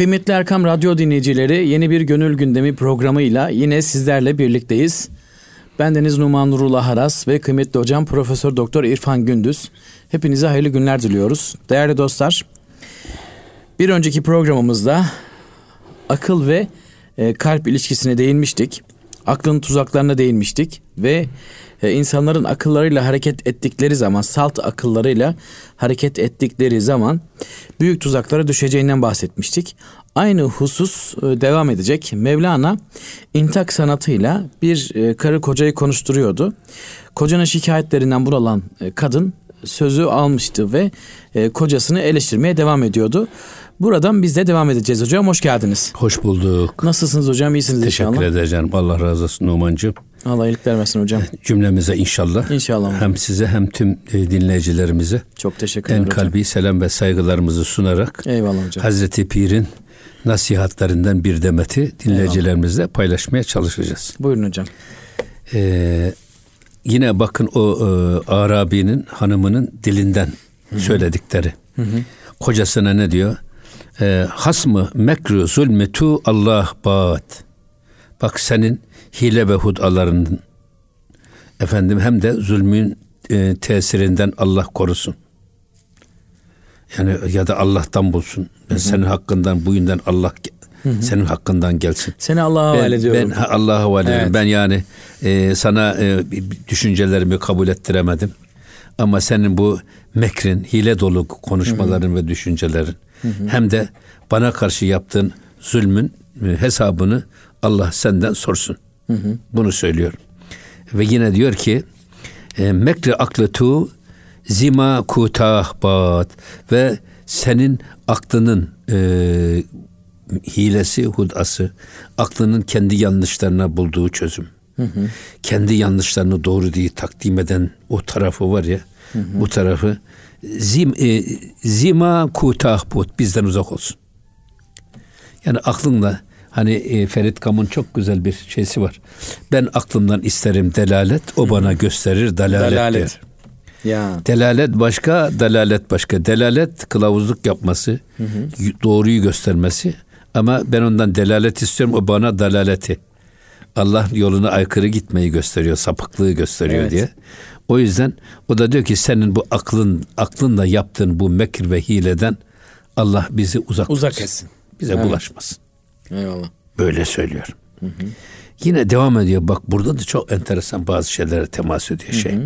Kıymetli Erkam Radyo dinleyicileri yeni bir Gönül Gündemi programıyla yine sizlerle birlikteyiz. Ben Deniz Numan Nurullah Haras ve kıymetli hocam Profesör Doktor İrfan Gündüz. Hepinize hayırlı günler diliyoruz. Değerli dostlar, bir önceki programımızda akıl ve e, kalp ilişkisine değinmiştik. Aklın tuzaklarına değinmiştik ve e, insanların akıllarıyla hareket ettikleri zaman, salt akıllarıyla hareket ettikleri zaman büyük tuzaklara düşeceğinden bahsetmiştik. Aynı husus e, devam edecek. Mevlana intak sanatıyla bir e, karı kocayı konuşturuyordu. Kocanın şikayetlerinden buralan e, kadın sözü almıştı ve kocasını eleştirmeye devam ediyordu. Buradan biz de devam edeceğiz hocam. Hoş geldiniz. Hoş bulduk. Nasılsınız hocam? İyisiniz Teşekkür inşallah. Teşekkür ederim. Allah razı olsun Numan'cığım. Allah iyilik vermesin hocam. Cümlemize inşallah. İnşallah. Hem size hem tüm e, dinleyicilerimize Çok teşekkür en ederim hocam. kalbi selam ve saygılarımızı sunarak Eyvallah hocam. Hazreti Pir'in nasihatlerinden bir demeti dinleyicilerimizle paylaşmaya çalışacağız. Buyurun hocam. Ee, yine bakın o e, Arabi'nin hanımının dilinden söyledikleri. Kocasına ne diyor? E, hasmı mekru zulmetu Allah baat. Bak senin hile ve hudalarının efendim hem de zulmün e, tesirinden Allah korusun. Yani ya da Allah'tan bulsun. Ben senin hakkından bu yünden Allah senin hakkından gelsin. Seni Allah'a havale ediyorum. ben ha- Allah'a havale ediyorum. Evet. Ben yani e, sana e, düşüncelerimi kabul ettiremedim. Ama senin bu mekrin, hile dolu konuşmaların ve düşüncelerin hem de bana karşı yaptığın zulmün e, hesabını Allah senden sorsun. Bunu söylüyor. Ve yine diyor ki e, mekri akletu zima kutah bat ve senin aklının e, hilesi, hudası, aklının kendi yanlışlarına bulduğu çözüm. Kendi yanlışlarını doğru diye takdim eden o tarafı var ya, bu tarafı zim, e, zima kutah bizden uzak olsun. Yani aklınla hani e, Ferit Kam'ın çok güzel bir şeysi var. Ben aklımdan isterim delalet, o bana gösterir dalalet, Dalalet. diyor. Ya. Delalet başka, dalalet başka. Delalet kılavuzluk yapması, y- doğruyu göstermesi. Ama ben ondan delalet istiyorum, o bana dalaleti. Allah yoluna aykırı gitmeyi gösteriyor, sapıklığı gösteriyor Evet. diye. O yüzden o da diyor ki senin bu aklın aklınla yaptığın bu mekir ve hileden Allah bizi uzak, Uzak tutsun. etsin. Bize Evet. bulaşmasın. Eyvallah. Böyle söylüyor. Yine devam ediyor. Bak burada da çok enteresan bazı şeylere temas ediyor şey.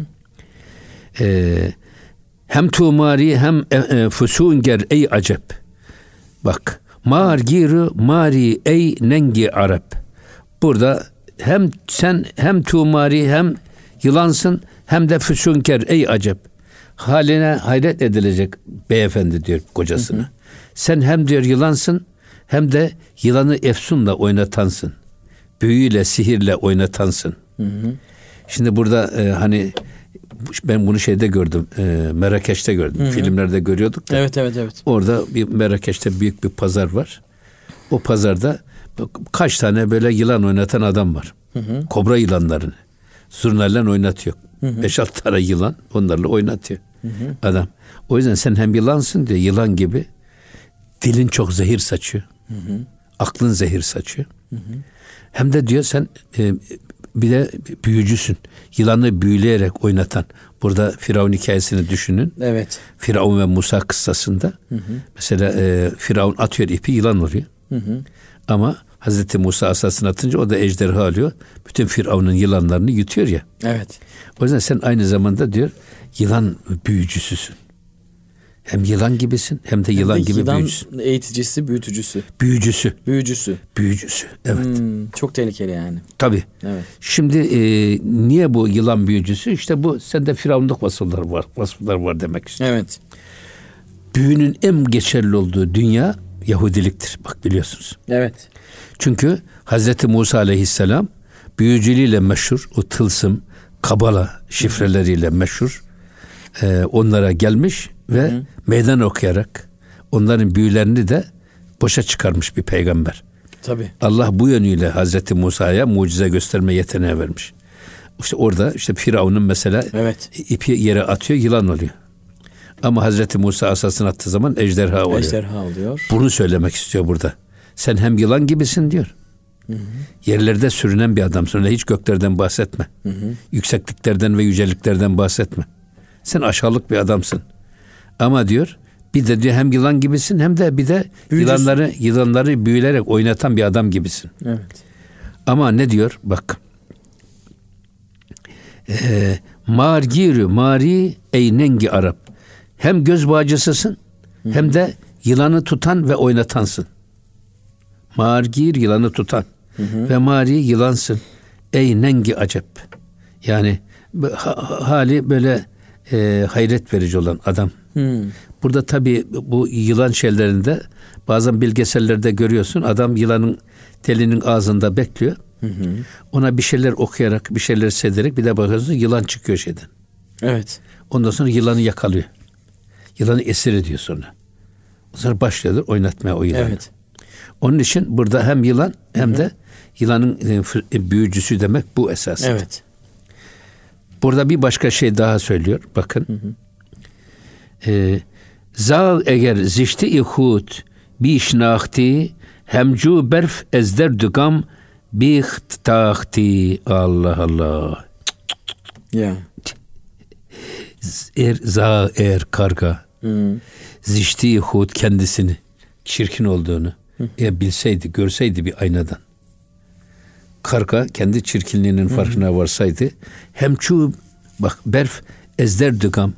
Ee, hem tumari hem e, e, fusunger ey acep. Bak. Mar giru mari ey nengi arap. Burada hem sen hem tumari hem yılansın hem de füsunker ey acep. Haline hayret edilecek beyefendi diyor kocasına. Sen hem diyor yılansın hem de yılanı efsunla oynatansın. Büyüyle, sihirle oynatansın. Şimdi burada e, hani ben bunu şeyde gördüm. E, Merakeş'te gördüm. Filmlerde görüyorduk da. Evet evet evet. Orada bir Merakeş'te büyük bir pazar var. O pazarda kaç tane böyle yılan oynatan adam var. Kobra yılanlarını. Zurnayla oynatıyor. Beş altı tane yılan onlarla oynatıyor. Adam. O yüzden sen hem yılansın diye yılan gibi dilin çok zehir saçıyor. Aklın zehir saçıyor. Hem de diyor sen e, bir de büyücüsün. Yılanı büyüleyerek oynatan. Burada Firavun hikayesini düşünün. Evet. Firavun ve Musa kıssasında mesela e, Firavun atıyor ipi yılan oluyor. Ama Hazreti Musa asasını atınca o da ejderha alıyor. Bütün Firavun'un yılanlarını yutuyor ya. Evet. O yüzden sen aynı zamanda diyor yılan büyücüsüsün. Hem yılan gibisin hem de yılan gibi Yılan büyücüsün. eğiticisi, büyütücüsü. Büyücüsü. Büyücüsü. Büyücüsü. Evet. Hmm, çok tehlikeli yani. Tabii. Evet. Şimdi e, niye bu yılan büyücüsü? İşte bu sende firavunluk vasıfları var. Vasıflar var demek istiyor. Evet. Büyünün en geçerli olduğu dünya Yahudiliktir. Bak biliyorsunuz. Evet. Çünkü Hazreti Musa aleyhisselam büyücülüğüyle meşhur, o tılsım, kabala şifreleriyle meşhur e, onlara gelmiş ve meydan okuyarak onların büyülerini de boşa çıkarmış bir peygamber. Tabii. Allah bu yönüyle Hazreti Musa'ya mucize gösterme yeteneği vermiş. İşte orada işte Firavun'un mesela Evet. ipi yere atıyor yılan oluyor. Ama Hazreti Musa asasını attığı zaman ejderha oluyor. Ejderha oluyor. Bunu söylemek istiyor burada. Sen hem yılan gibisin diyor. Yerlerde sürünen bir adamsın. Öyle hiç göklerden bahsetme. Yüksekliklerden ve yüceliklerden bahsetme. Sen aşağılık bir adamsın. Ama diyor bir de diyor hem yılan gibisin hem de bir de Büyücüsün. yılanları yılanları büyülerek oynatan bir adam gibisin. Evet. Ama ne diyor? Bak. Ee, margirü mari eynengi Arap. Hem göz bağcısısın hem de yılanı tutan ve oynatansın. Margir yılanı tutan ve mari yılansın. Ey nengi acep. Yani hali böyle e, hayret verici olan adam. Hmm. Burada tabii bu yılan şeylerinde bazen belgesellerde görüyorsun adam yılanın telinin ağzında bekliyor. Ona bir şeyler okuyarak bir şeyler sederek bir de bakıyorsun yılan çıkıyor şeyden. Evet. Ondan sonra yılanı yakalıyor. Yılanı esir ediyor sonra. Sonra başlıyorlar oynatmaya o yılanı. Evet. Onun için burada hem yılan hem de yılanın e, e, büyücüsü demek bu esas. Evet. Burada bir başka şey daha söylüyor. Bakın. Ee, Zal eğer zişti ihut bi şnahti hemcu berf ezder dugam bi tahti Allah Allah. Ya. Er, za eğer karga Hmm. zişti ihut kendisini çirkin olduğunu ya bilseydi görseydi bir aynadan. Karga kendi çirkinliğinin farkına varsaydı hem çu bak berf ezder dugam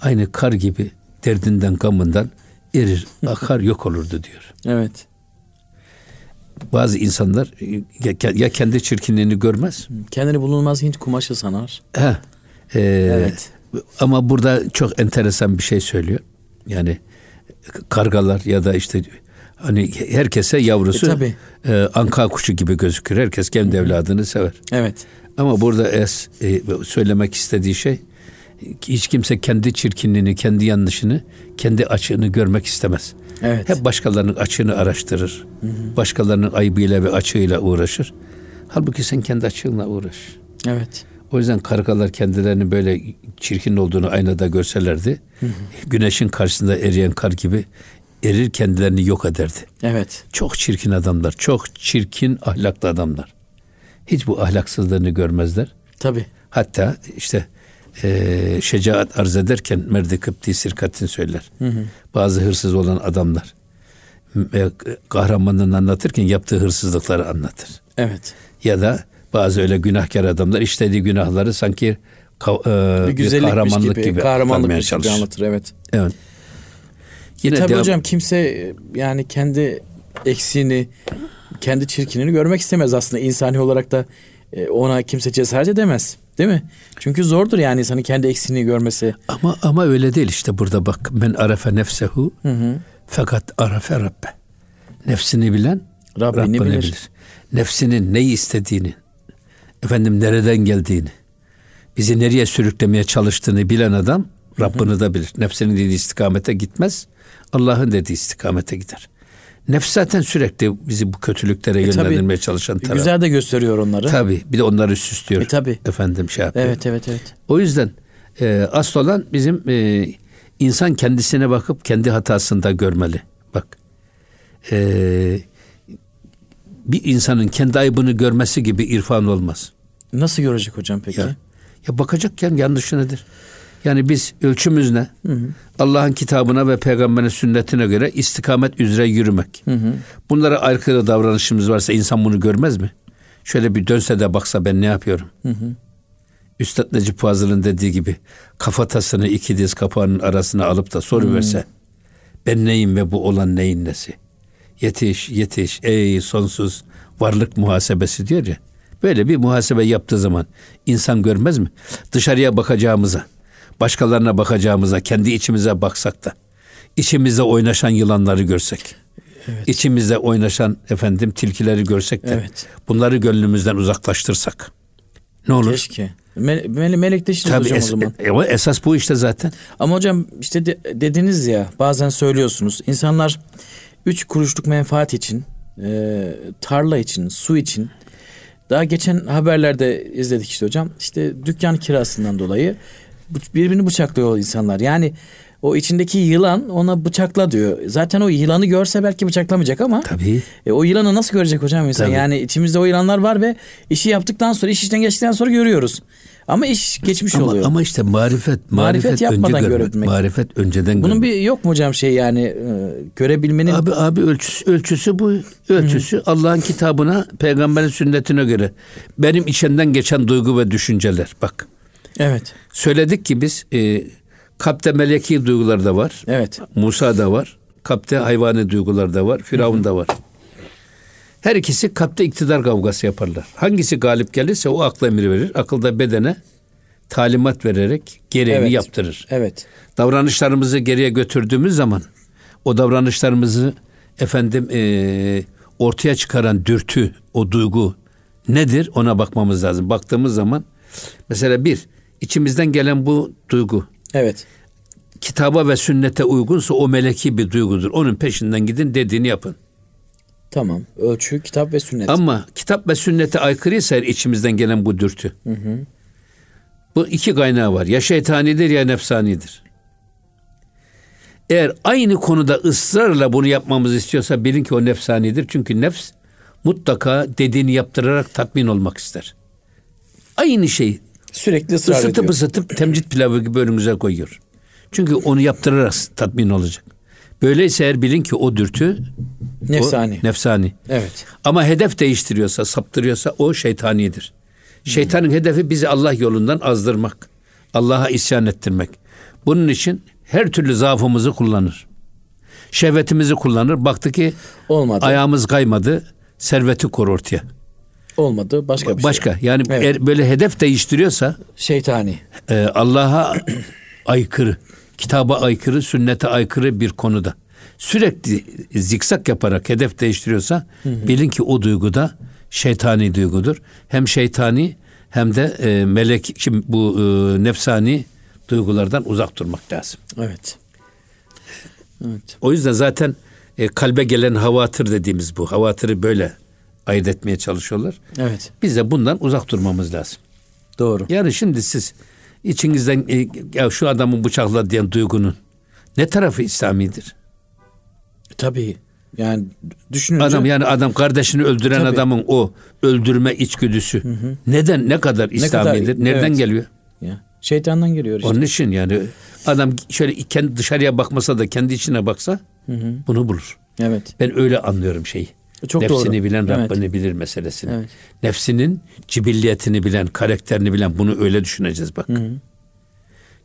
aynı kar gibi derdinden gamından erir akar yok olurdu diyor. Evet. Bazı insanlar ya, ya kendi çirkinliğini görmez. Kendini bulunmaz Hint kumaşı sanar. Ha, e, Evet. Ama burada çok enteresan bir şey söylüyor. Yani kargalar ya da işte hani herkese yavrusu E, tabii. e, anka kuşu gibi gözükür. Herkes kendi evladını sever. Evet. Ama burada es e, söylemek istediği şey hiç kimse kendi çirkinliğini, kendi yanlışını, kendi açığını görmek istemez. Evet. Hep başkalarının açığını araştırır. Başkalarının ayıbıyla ve açığıyla uğraşır. Halbuki sen kendi açığınla uğraş. Evet. O yüzden kargalar kendilerini böyle çirkin olduğunu aynada görselerdi, güneşin karşısında eriyen kar gibi erir kendilerini yok ederdi. Evet. Çok çirkin adamlar, çok çirkin ahlaklı adamlar. Hiç bu ahlaksızlığını görmezler. Tabii. Hatta işte eee şecaat arz ederken Merdi Kıpti Sirkat'in söyler. Bazı hırsız olan adamlar e, kahramanını anlatırken yaptığı hırsızlıkları anlatır. Evet. Ya da bazı öyle günahkar adamlar işlediği günahları sanki ka- e, Bir bir kahramanlık gibi, gibi, kahramanlık aktarmaya gibi çalışır. anlatır. Evet. Evet. Yine Tabii devam- hocam kimse e, yani kendi eksiğini, kendi çirkinini görmek istemez aslında. insani olarak da e, ona kimse cesaret edemez. Değil mi? Çünkü zordur yani insanın kendi eksiğini görmesi. ama ama öyle değil işte burada bak men arafe nefsehu Hı hı. fakat arafe rabbe. Nefsini bilen Rabbini Rabbini bilir. bilir. Nefsinin neyi istediğini, efendim nereden geldiğini, bizi nereye sürüklemeye çalıştığını bilen adam Rabbini de bilir. Nefsinin dediği istikamete gitmez. Allah'ın dediği istikamete gider. Nefs zaten sürekli bizi bu kötülüklere E, tabii. yönlendirmeye çalışan taraf. Güzel de gösteriyor onları. Tabii. Bir de onları süslüyor. E, tabii. Efendim şey yapıyor. Evet evet evet. O yüzden e, asıl olan bizim e, insan kendisine bakıp kendi hatasında görmeli. Bak. E, bir insanın kendi ayıbını görmesi gibi irfan olmaz. Nasıl görecek hocam peki? Ya, ya bakacakken yanlışı nedir? Yani biz ölçümüz ne? Allah'ın kitabına ve peygamberin sünnetine göre istikamet üzere yürümek. Bunlara aykırı davranışımız varsa insan bunu görmez mi? Şöyle bir dönse de baksa ben ne yapıyorum? Üstad Necip Fazıl'ın dediği gibi kafatasını iki diz kapağının arasına alıp da soru verse ben neyim ve bu olan neyin nesi? Yetiş, yetiş, ey sonsuz varlık muhasebesi diyor ya. Böyle bir muhasebe yaptığı zaman insan görmez mi? Dışarıya bakacağımıza, başkalarına bakacağımıza, kendi içimize baksak da içimizde oynaşan yılanları görsek. içimizde oynaşan efendim tilkileri görsek de Evet. bunları gönlümüzden uzaklaştırsak. Ne olur? Keşke. Me- me- melekleşiriz Tabii hocam es- o zaman. e- esas bu işte zaten. Ama hocam işte de- dediniz ya bazen söylüyorsunuz. insanlar üç kuruşluk menfaat için, e, tarla için, su için daha geçen haberlerde izledik işte hocam. İşte dükkan kirasından dolayı birbirini bıçaklıyor insanlar. Yani O içindeki yılan ona bıçakla diyor. Zaten o yılanı görse belki bıçaklamayacak ama Tabii. e, o yılanı nasıl görecek hocam insan? Tabii. Yani içimizde o yılanlar var ve işi yaptıktan sonra iş işten geçtikten sonra görüyoruz. Ama iş geçmiş Ama, oluyor. ama işte marifet, Marifet marifet, yapmadan önce görmek. görebilmek. Marifet önceden Bunun görmek. bir yok mu hocam şey yani e, görebilmenin Abi abi ölçüsü, ölçüsü bu. Ölçüsü Allah'ın kitabına, peygamberin sünnetine göre. Benim içinden geçen duygu ve düşünceler. Bak. Evet. Söyledik ki biz e, kalpte meleki duygular da var. Evet. Musa da var. Kalpte hayvani duygular da var. Firavun da var. Her ikisi kalpte iktidar kavgası yaparlar. Hangisi galip gelirse o akla emir verir. Akılda bedene talimat vererek gereğini Evet. yaptırır. Evet. Davranışlarımızı geriye götürdüğümüz zaman o davranışlarımızı efendim eee, ortaya çıkaran dürtü, o duygu nedir ona bakmamız lazım. Baktığımız zaman mesela bir içimizden gelen bu duygu Evet. kitaba ve sünnete uygunsa o meleki bir duygudur. Onun peşinden gidin dediğini yapın. Tamam. Ölçü, kitap ve sünnet. Ama kitap ve sünnete aykırıysa içimizden gelen bu dürtü. Bu iki kaynağı var. Ya şeytanidir ya nefsanidir. Eğer aynı konuda ısrarla bunu yapmamızı istiyorsa bilin ki o nefsanidir. Çünkü nefs mutlaka dediğini yaptırarak tatmin olmak ister. Aynı şey Sürekli ısrar ısıtıp ediyor. ısıtıp temcit pilavı gibi önümüze koyuyor. Çünkü onu yaptırarak tatmin olacak. Böyleyse eğer bilin ki o dürtü Nefsani. o nefsani. Evet. Ama hedef değiştiriyorsa, saptırıyorsa o şeytanidir. Şeytanın hedefi bizi Allah yolundan azdırmak. Allah'a isyan ettirmek. Bunun için her türlü zaafımızı kullanır. Şehvetimizi kullanır. Baktı ki Olmadı. ayağımız kaymadı. Serveti kor ortaya. Olmadı. Başka bir şey. Başka. Yani Evet. eğer böyle hedef değiştiriyorsa Şeytani. e, Allah'a aykırı, kitaba aykırı, sünnete aykırı bir konuda sürekli zikzak yaparak hedef değiştiriyorsa bilin ki o duyguda şeytani duygudur. Hem şeytani hem de e, melek şimdi bu e, nefsani duygulardan uzak durmak lazım. Evet. Evet. O yüzden zaten e, kalbe gelen havatır dediğimiz bu. Havatırı böyle ayırt etmeye çalışıyorlar. Evet. Biz de bundan uzak durmamız lazım. Doğru. Yani şimdi siz içinizden e, ya şu adamın bıçakla diyen duygunun ne tarafı İslamidir? Tabii. Yani düşününce Adam yani adam kardeşini öldüren Tabii. adamın o öldürme içgüdüsü neden ne kadar İslamidir? Nereden evet. geliyor? Ya, şeytandan geliyor işte. Onun için yani adam şöyle kendi dışarıya bakmasa da kendi içine baksa bunu bulur. Evet. Ben öyle anlıyorum şeyi. Çok Nefsini doğru. bilen Evet. Rabbini bilir meselesini. Evet. Nefsinin cibilliyetini bilen, karakterini bilen bunu öyle düşüneceğiz bak.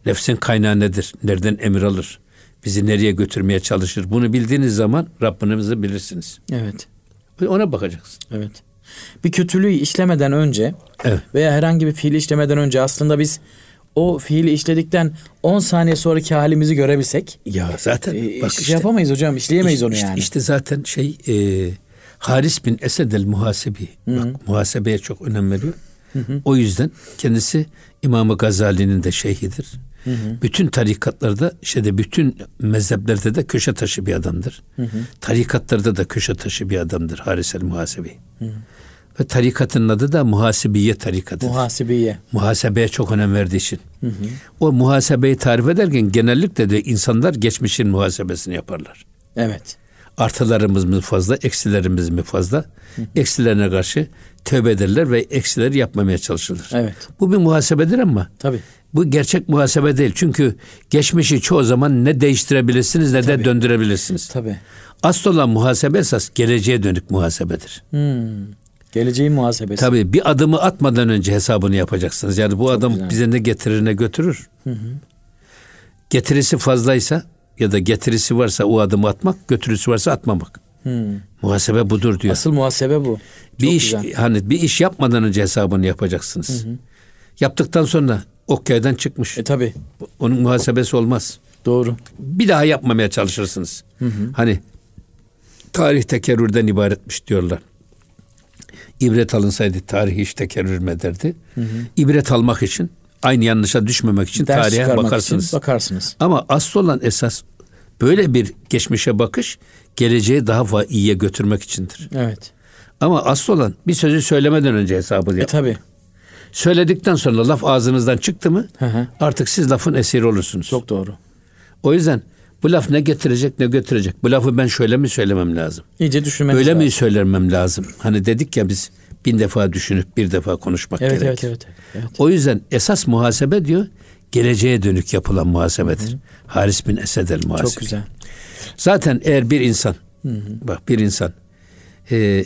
Nefsin kaynağı nedir? Nereden emir alır? Bizi nereye götürmeye çalışır? Bunu bildiğiniz zaman Rabbinizi bilirsiniz. Evet. Ona bakacaksın. Evet. Bir kötülüğü işlemeden önce Evet. veya herhangi bir fiili işlemeden önce aslında biz o fiili işledikten 10 saniye sonraki halimizi görebilsek Ya zaten e, bak şey işte, yapamayız hocam. işleyemeyiz onu işte, yani. işte zaten şey e, Haris bin Esed el Muhasebi. Bak muhasebeye çok önem veriyor. O yüzden kendisi İmam-ı Gazali'nin de şeyhidir. Bütün tarikatlarda işte de bütün mezheplerde de köşe taşı bir adamdır. Tarikatlarda da köşe taşı bir adamdır Haris el Muhasebi. Ve tarikatın adı da Muhasibiye tarikatıdır. Muhasebeye. Muhasebeye çok önem verdiği için. O muhasebeyi tarif ederken genellikle de insanlar geçmişin muhasebesini yaparlar. Evet. Artılarımız mı fazla, eksilerimiz mi fazla? Eksilerine karşı tövbe ederler ve eksileri yapmamaya çalışılır. Evet. Bu bir muhasebedir ama Tabii. bu gerçek muhasebe değil. Çünkü geçmişi çoğu zaman ne değiştirebilirsiniz ne de döndürebilirsiniz. Tabii. Asıl olan muhasebe esas geleceğe dönük muhasebedir. Hmm. Geleceğin muhasebesi. Tabii bir adımı atmadan önce hesabını yapacaksınız. Yani bu adam güzel. bize ne getirir ne götürür. Getirisi fazlaysa ya da getirisi varsa o adımı atmak, götürüsü varsa atmamak. Hmm. Muhasebe budur diyor. Asıl muhasebe bu. bir Çok iş güzel. hani bir iş yapmadan önce hesabını yapacaksınız. Yaptıktan sonra ok yaydan çıkmış. E tabii. Onun muhasebesi olmaz. Doğru. Bir daha yapmamaya çalışırsınız. Hani tarih tekerrürden ibaretmiş diyorlar. İbret alınsaydı tarih hiç tekerrür mü ederdi? İbret almak için, aynı yanlışa düşmemek için Ders tarihe bakarsınız. için bakarsınız. Ama asıl olan esas böyle bir geçmişe bakış geleceği daha iyiye götürmek içindir. Evet. Ama asıl olan bir sözü söylemeden önce hesabı E yap. tabii. Söyledikten sonra laf ağzınızdan çıktı mı Hı hı. artık siz lafın esiri olursunuz. Çok doğru. O yüzden bu laf ne getirecek ne götürecek. Bu lafı ben şöyle mi söylemem lazım? İyice düşünmemiz Öyle lazım. mi söylemem lazım? Hani dedik ya biz bin defa düşünüp bir defa konuşmak Evet, gerekir. evet, evet, evet. O yüzden esas muhasebe diyor geleceğe dönük yapılan muhasebedir. Haris bin Esed el muhasebe. Çok güzel. Zaten eğer bir insan bak bir insan e,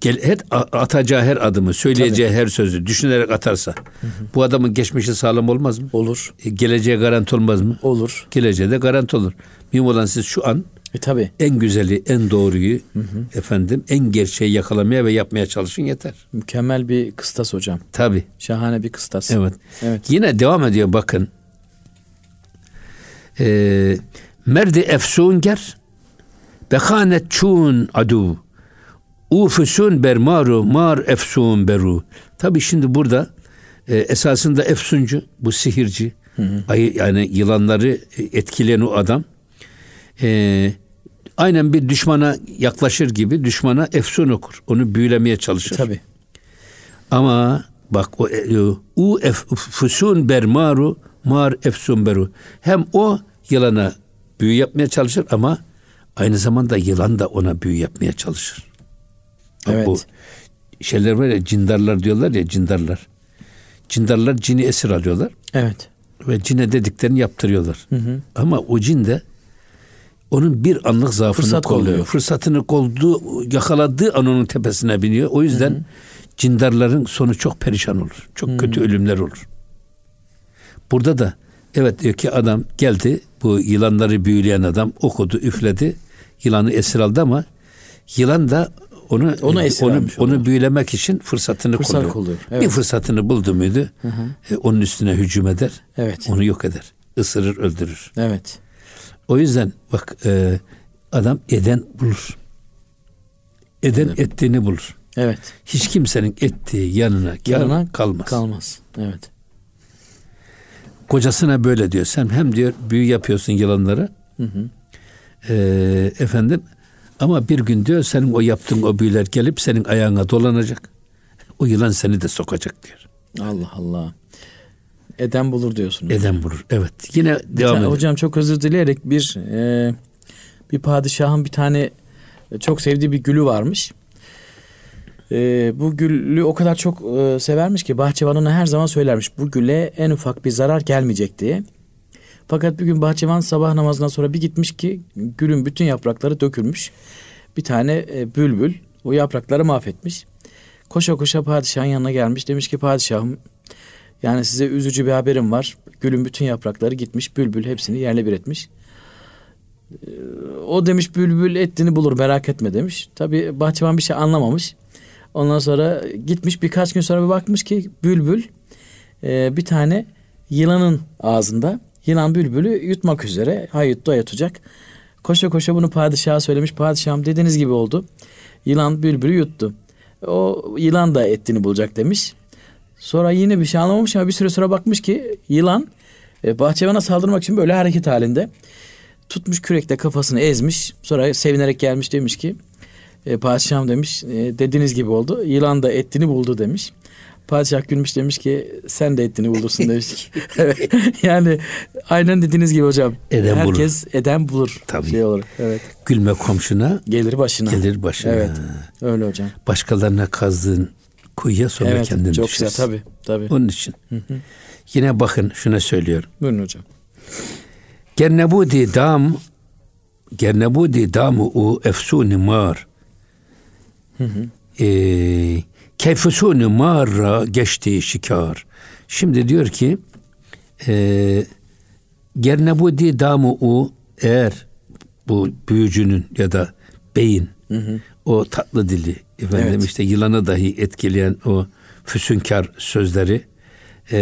gel, her, atacağı her adımı, söyleyeceği her sözü düşünerek atarsa bu adamın geçmişi sağlam olmaz mı? Olur. E, geleceğe garanti olmaz mı? Olur. Geleceğe de garanti olur. Mühim olan siz şu an E tabi. en güzeli, en doğruyu efendim en gerçeği yakalamaya ve yapmaya çalışın yeter. Mükemmel bir kıstas hocam. Tabi. Şahane bir kıstas. Evet. Evet. Yine devam ediyor bakın. Ee, merdi efsunger bekanet çun adu ufusun bermaru mar efsun beru. Tabi şimdi burada e, esasında efsuncu bu sihirci ayı, yani yılanları etkileyen o adam e, aynen bir düşmana yaklaşır gibi düşmana efsun okur. Onu büyülemeye çalışır. Tabi. Ama bak o e, u ef, fusun bermaru mar efsun beru. Hem o yılana büyü yapmaya çalışır ama aynı zamanda yılan da ona büyü yapmaya çalışır. Bak Evet. Bu şeyler var ya cindarlar diyorlar ya cindarlar. Cindarlar cini esir alıyorlar Evet. ve cine dediklerini yaptırıyorlar. Ama o cin de onun bir anlık zaafını Fırsat kolluyor. kolluyor. Fırsatını kolduğu, yakaladığı an onun tepesine biniyor. O yüzden cindarların sonu çok perişan olur. Çok kötü ölümler olur. Burada da evet diyor ki adam geldi bu yılanları büyüleyen adam okudu üfledi yılanı esir aldı ama yılan da onu Onu esir onu, onu büyülemek için fırsatını Fırsat kolluyor. kolluyor, Bir evet. fırsatını buldu muydu e, onun üstüne hücum eder. Evet. Onu yok eder. Isırır öldürür. Evet. O yüzden bak e, adam eden bulur. Eden ettiğini bulur. Evet. Hiç kimsenin ettiği yanına, Yanına kalmaz. Kalmaz. Evet. Kocasına böyle diyor. Sen hem diyor büyü yapıyorsun yılanlara. E, efendim ama bir gün diyor senin o yaptığın o büyüler gelip senin ayağına dolanacak. O yılan seni de sokacak diyor. Allah Allah. Eden bulur diyorsunuz. Eden bulur. Evet. Yine devam edelim. hocam çok özür dileyerek bir e, bir padişahın bir tane çok sevdiği bir gülü varmış. E, bu gülü o kadar çok e, severmiş ki bahçıvan ona her zaman söylermiş. Bu güle en ufak bir zarar gelmeyecek diye. Fakat bir gün bahçıvan sabah namazından sonra bir gitmiş ki gülün bütün yaprakları dökülmüş. Bir tane e, bülbül o yaprakları mahvetmiş. Koşa koşa padişahın yanına gelmiş. Demiş ki padişahım yani size üzücü bir haberim var. Gülün bütün yaprakları gitmiş. Bülbül hepsini yerle bir etmiş. Ee, O demiş bülbül ettiğini bulur merak etme demiş. Tabi bahçıvan bir şey anlamamış. Ondan sonra gitmiş birkaç gün sonra bir bakmış ki bülbül e, bir tane yılanın ağzında. Yılan bülbülü yutmak üzere. Ha yuttu ha yutacak. Koşa koşa bunu padişaha söylemiş. Padişahım dediğiniz gibi oldu. Yılan bülbülü yuttu. O yılan da ettiğini bulacak demiş. Sonra yine bir şey anlamamış ama bir süre sonra bakmış ki yılan e, bahçıvana saldırmak için böyle hareket halinde. Tutmuş kürekle kafasını ezmiş. Sonra sevinerek gelmiş demiş ki e, padişahım demiş e, dediğiniz gibi oldu. Yılan da ettiğini buldu demiş. Padişah gülmüş demiş ki sen de ettiğini bulursun demiş. Evet. yani aynen dediğiniz gibi hocam. Eden bulur. Herkes eden bulur. Tabii. Şey olur. Evet. Gülme komşuna Gelir başına. gelir başına. Evet. Öyle hocam. Başkalarına kazdığın kuyuya sonra evet. kendin Çok düşersin. güzel tabii. Tabii. Onun için. Yine bakın şuna söylüyorum. Buyurun hocam. Gernebudi dam Gernebudi damu u efsuni mar. Ee, Keyfusuni marra geçti şikar. Şimdi diyor ki e, Gernebudi damu u eğer bu büyücünün ya da beyin o tatlı dili efendim Evet. işte yılanı dahi etkileyen o füsünkar sözleri e,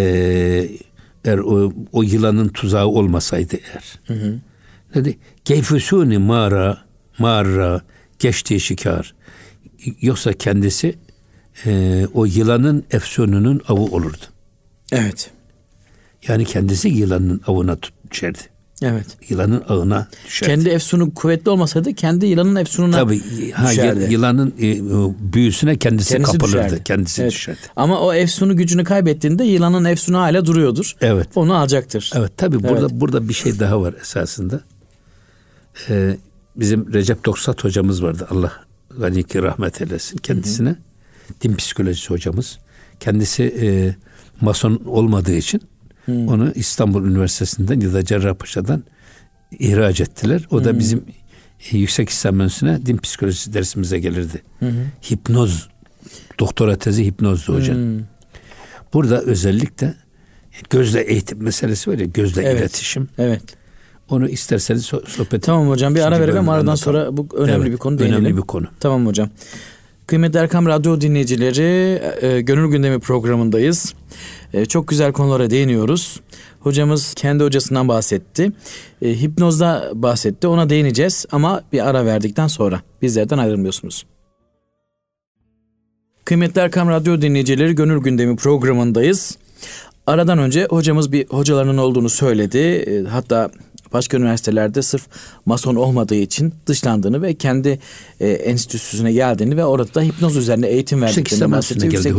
eğer o, o yılanın tuzağı olmasaydı eğer. Dedi keyfusuni mara mara geçti şikar. Yoksa kendisi e, o yılanın efsununun avı olurdu. Evet. Yani kendisi yılanın avına tut- düşerdi. Evet. Yılanın ağına düşerdi. Kendi efsunu kuvvetli olmasaydı kendi yılanın efsununa Tabii ha, düşerdi. yılanın e, büyüsüne kendisi, Kendisi kapılırdı. düşerdi. Kendisi Evet. düşerdi. Ama o efsunu gücünü kaybettiğinde yılanın efsunu hala duruyordur. Evet. Onu alacaktır. Evet tabii burada Evet. burada bir şey daha var esasında. Ee, bizim Recep Doksat hocamız vardı. Allah gani ki rahmet eylesin kendisine. Din psikolojisi hocamız. Kendisi e, mason olmadığı için onu İstanbul Üniversitesi'nden ya da Cerrahpaşa'dan ihraç ettiler. O da bizim e, yüksek İslam Enstitüsü'ne din psikolojisi dersimize gelirdi. Hipnoz doktora tezi hipnozdu hocam. Hmm. Burada özellikle gözle eğitim meselesi var ya gözle Evet. iletişim. Evet. Onu isterseniz so- sohbet Tamam hocam bir ara verelim aradan sonra bu önemli Evet, bir konu değinelim. Önemli bir konu. Tamam hocam. Kıymetli Erkam Radyo dinleyicileri, e, Gönül Gündemi programındayız. E, çok güzel konulara değiniyoruz. Hocamız kendi hocasından bahsetti. E, hipnozda bahsetti. Ona değineceğiz ama bir ara verdikten sonra bizlerden ayrılmıyorsunuz. Kıymetli Erkam Radyo dinleyicileri Gönül Gündemi programındayız. Aradan önce hocamız bir hocalarının olduğunu söyledi. E, Hatta başka üniversitelerde sırf mason olmadığı için dışlandığını ve kendi e, enstitüsüne geldiğini ve orada da hipnoz üzerine eğitim verdiklerini geldi, Yüksek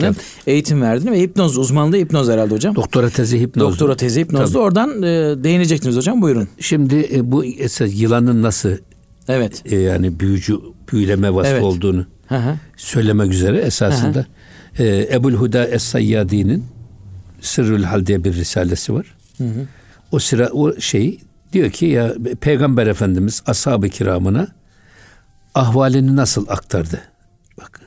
geldi. eğitim verdiğini ve hipnoz uzmanlığı hipnoz herhalde hocam. Doktora tezi hipnoz. Doktora tezi hipnozdu. Oradan e, değinecektiniz hocam buyurun. Şimdi e, bu esas yılanın nasıl Evet. e, yani büyücü büyüleme vasfı Evet. olduğunu Hı hı. söylemek üzere esasında e, Ebul Huda Es-Sayyadi'nin Sırrül Hal diye bir risalesi var. O sıra o şey diyor ki ya Peygamber Efendimiz ashab-ı kiramına ahvalini nasıl aktardı? Bak.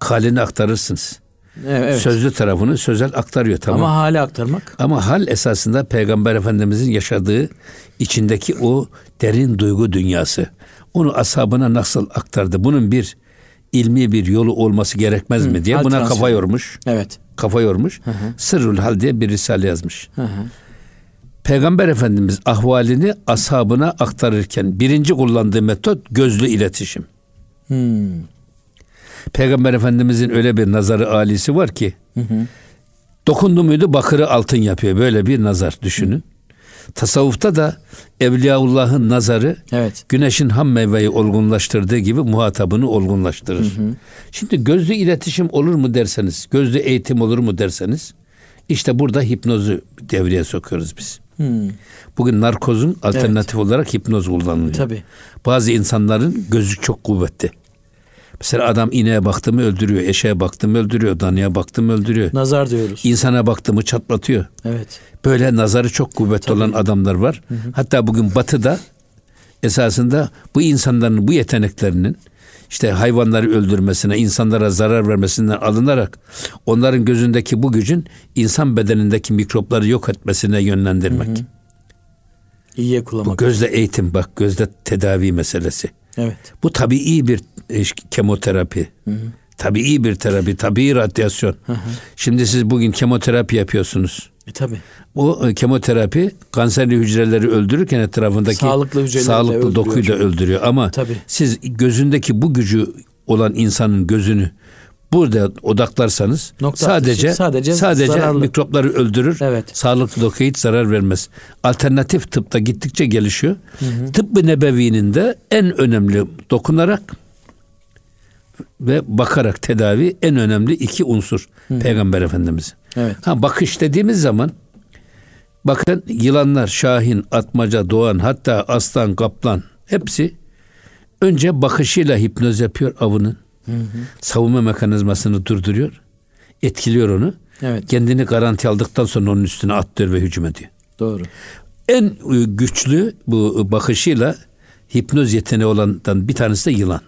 Halini aktarırsınız. Evet. Sözlü tarafını sözel aktarıyor tamam. Ama hale aktarmak. Ama hal esasında Peygamber Efendimizin yaşadığı içindeki o derin duygu dünyası. Onu ashabına nasıl aktardı? Bunun bir ilmi bir yolu olması gerekmez mi diye buna transferi. kafa yormuş. Evet. Kafa yormuş. Sırrül Hal diye bir risale yazmış. Hı hı. Peygamber Efendimiz ahvalini ashabına aktarırken birinci kullandığı metot gözlü iletişim. Hmm. Peygamber Efendimizin öyle bir nazarı alisi var ki dokundu muydu bakırı altın yapıyor. Böyle bir nazar düşünün. Tasavvufta da Evliyaullah'ın nazarı Evet. güneşin ham meyveyi olgunlaştırdığı gibi muhatabını olgunlaştırır. Şimdi gözlü iletişim olur mu derseniz, gözlü eğitim olur mu derseniz işte burada hipnozu devreye sokuyoruz biz. Hmm. Bugün narkozun alternatif olarak hipnoz kullanılıyor. Tabii. Bazı insanların gözü çok kuvvetli. Mesela adam ineğe baktı mı öldürüyor, eşeğe baktı mı öldürüyor, danaya baktı mı öldürüyor. Nazar diyoruz. İnsana baktı mı çatlatıyor. Evet. Böyle nazarı çok kuvvetli olan adamlar var. Hatta bugün batıda esasında bu insanların bu yeteneklerinin işte hayvanları öldürmesine, insanlara zarar vermesinden alınarak onların gözündeki bu gücün insan bedenindeki mikropları yok etmesine yönlendirmek. İyiye Bu kullanmak. gözle eğitim bak gözle tedavi meselesi. Evet. Bu tabii bir e, kemoterapi. Tabii bir terapi, tabii radyasyon. Şimdi siz bugün kemoterapi yapıyorsunuz. E tabii. Bu e, kemoterapi kanserli hücreleri öldürürken etrafındaki Sağlıklı hücreleri sağlıklı öldürüyor. dokuyu da öldürüyor. Ama Tabii. siz gözündeki bu gücü olan insanın gözünü burada odaklarsanız Nokta sadece atışı, sadece sadece, zararlı. mikropları öldürür. Evet. Sağlıklı dokuya hiç zarar vermez. Alternatif tıpta gittikçe gelişiyor. Tıbbı nebevinin de en önemli dokunarak ve bakarak tedavi en önemli iki unsur Peygamber Efendimiz. Evet. Ha bakış dediğimiz zaman bakın yılanlar, şahin, atmaca, doğan hatta aslan, kaplan hepsi önce bakışıyla hipnoz yapıyor avının. Savunma mekanizmasını durduruyor. Etkiliyor onu. Evet. Kendini garanti aldıktan sonra onun üstüne atlıyor ve hücum ediyor. Doğru. En e, güçlü bu bakışıyla hipnoz yeteneği olandan bir tanesi de yılan.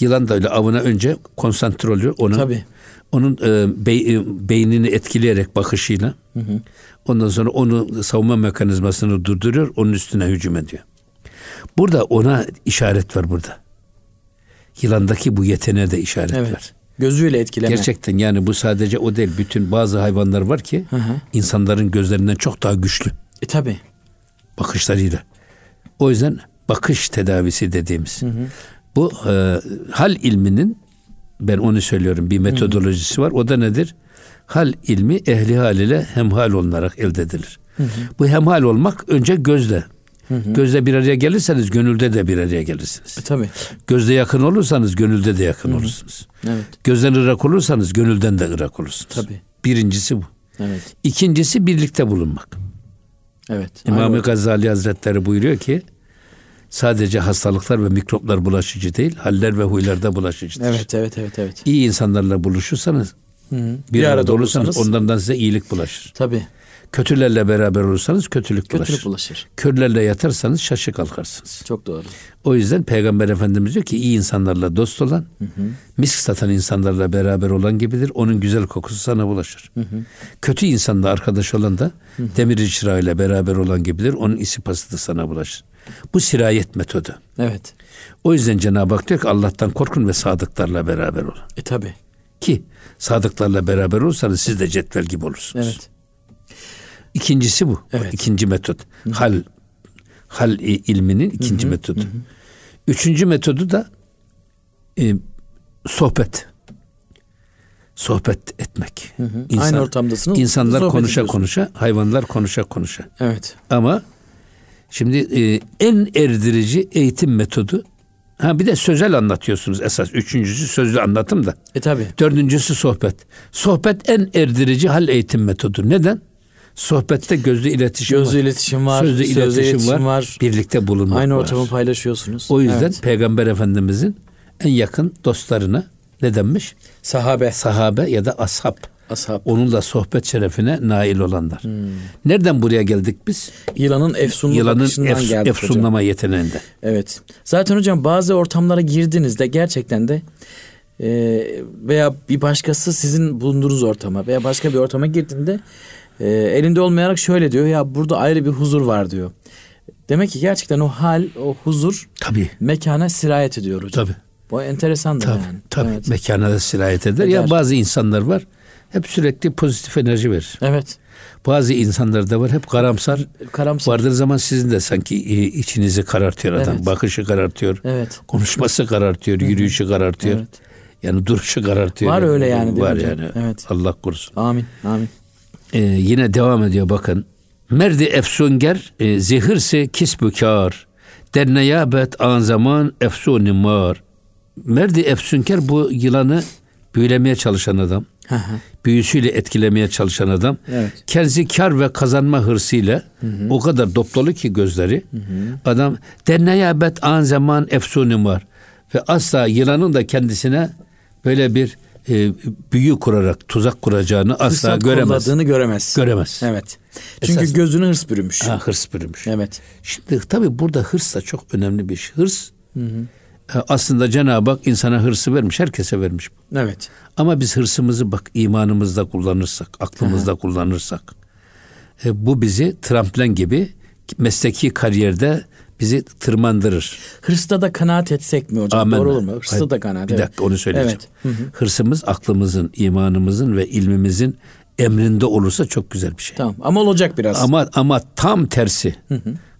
Yılan da öyle avına önce konsantre oluyor. Onu, Tabii. Onun e, bey- e, beynini etkileyerek bakışıyla ondan sonra onu savunma mekanizmasını durduruyor. Onun üstüne hücum ediyor. Burada ona işaret var burada. Yılandaki bu yeteneğe de işaret var. Evet. Gözüyle etkileme. Gerçekten yani bu sadece o değil. Bütün bazı hayvanlar var ki hı. insanların gözlerinden çok daha güçlü E tabii. bakışlarıyla. O yüzden bakış tedavisi dediğimiz. Bu e, hal ilminin ben onu söylüyorum bir metodolojisi var. O da nedir? Hal ilmi ehli hal ile hemhal olunarak elde edilir. Bu hemhal olmak önce gözle. Gözle bir araya gelirseniz gönülde de bir araya gelirsiniz. E, tabii. Gözle yakın olursanız gönülde de yakın olursunuz. Evet. Gözden ırak olursanız gönülden de ırak olursunuz. Tabii. Birincisi bu. Evet. İkincisi birlikte bulunmak. Evet. İmam-ı. Gazali Hazretleri buyuruyor ki sadece hastalıklar ve mikroplar bulaşıcı değil, haller ve huylar da bulaşıcıdır. Evet, evet, evet, evet. İyi insanlarla buluşursanız, Hı hı. bir, arada olursanız onlardan size iyilik bulaşır. tabii Kötülerle beraber olursanız kötülük bulaşır. kötülük bulaşır. Körlerle yatarsanız şaşı kalkarsınız. Çok doğru. O yüzden Peygamber Efendimiz diyor ki iyi insanlarla dost olan, misk satan insanlarla beraber olan gibidir. Onun güzel kokusu sana bulaşır. Kötü insanla arkadaş olan da demir çırağıyla beraber olan gibidir. Onun isipası da sana bulaşır. Bu sirayet metodu. Evet. O yüzden Cenab-ı Hak diyor ki Allah'tan korkun ve sadıklarla beraber olun. E tabii. Ki sadıklarla beraber olursanız siz de cetvel gibi olursunuz. Evet. İkincisi bu. Evet. İkinci metot. Hal hal ilminin ikinci metodu. Üçüncü metodu da e, sohbet. Sohbet etmek. Aynı ortamdasınız, İnsanlar konuşa konuşa, hayvanlar konuşa konuşa. Evet. Ama şimdi e, en erdirici eğitim metodu ha bir de sözel anlatıyorsunuz esas. Üçüncüsü sözlü anlatım da. E tabii. Dördüncüsü sohbet. Sohbet en erdirici hal eğitim metodu. Neden? Sohbette gözlü iletişim Gözlü var. iletişim var, Sözlü sözlü iletişim, iletişim var. var. Birlikte bulunmak Aynı var. ortamı paylaşıyorsunuz. O yüzden Evet. Peygamber Efendimizin en yakın dostlarına ne denmiş? sahabe, Sahabe ya da ashab. Ashab. Onunla sohbet şerefine nail olanlar. Hmm. Nereden buraya geldik biz? Yılanın efsunlu Yılanın bakışından ef, geldik hocam. efsunlama yeteneğinde. Evet. Zaten hocam bazı ortamlara girdiğinizde gerçekten de e, veya bir başkası sizin bulunduğunuz ortama veya başka bir ortama girdiğinde e, elinde olmayarak şöyle diyor ya burada ayrı bir huzur var diyor. Demek ki gerçekten o hal, o huzur Tabii. mekana sirayet ediyor hocam. Tabii. Bu enteresandır Tabii, yani. tabii. Evet. Mekana da sirayet eder. Ya Eder. bazı insanlar var hep sürekli pozitif enerji verir. Evet. Bazı insanlar da var hep karamsar. Karamsar. Vardır zaman sizin de sanki e, içinizi karartıyor adam. Evet. Bakışı karartıyor. Evet. Konuşması karartıyor. Yürüyüşü karartıyor. Evet. Yani duruşu karartıyor. Var öyle yani, Var hocam? yani. Evet. Allah korusun. Amin. Amin. Ee, yine devam ediyor bakın. Merdi efsunger e, zehirse kisbükar. Der neyabet an zaman efsuni mar. Merdi efsunker bu yılanı büyülemeye çalışan adam. Hı hı. büyüsüyle etkilemeye çalışan adam. Evet. Kendisi kar ve kazanma hırsıyla o kadar dop dolu ki gözleri. Adam denneye bet an zaman efsunum var. Ve asla yılanın da kendisine böyle bir e, büyü kurarak tuzak kuracağını asla Fırsat göremez. kolladığını göremez. Göremez. Evet. Çünkü Esas- gözünü hırs bürümüş. Ha, hırs bürümüş. Evet. Şimdi tabii burada hırs da çok önemli bir şey. Hırs e, aslında Cenab-ı Hak insana hırsı vermiş. Herkese vermiş. Evet. Ama biz hırsımızı bak imanımızda kullanırsak, aklımızda kullanırsak e, bu bizi tramplen gibi mesleki kariyerde bizi tırmandırır. Hırsta da kanaat etsek mi hocam? Amenna. Doğru olur mu? Hırsta Hayır, da kanaat. Bir evet. dakika onu söyleyeceğim. Evet. Hı hı. Hırsımız aklımızın, imanımızın ve ilmimizin emrinde olursa çok güzel bir şey. Tamam ama olacak biraz. Ama ama tam tersi.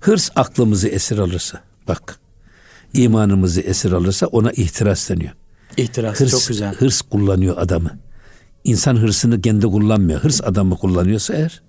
Hırs aklımızı esir alırsa bak imanımızı esir alırsa ona ihtiras deniyor. İhtiras Hırs, çok güzel. hırs kullanıyor adamı. İnsan hırsını kendi kullanmıyor. Hırs adamı kullanıyorsa eğer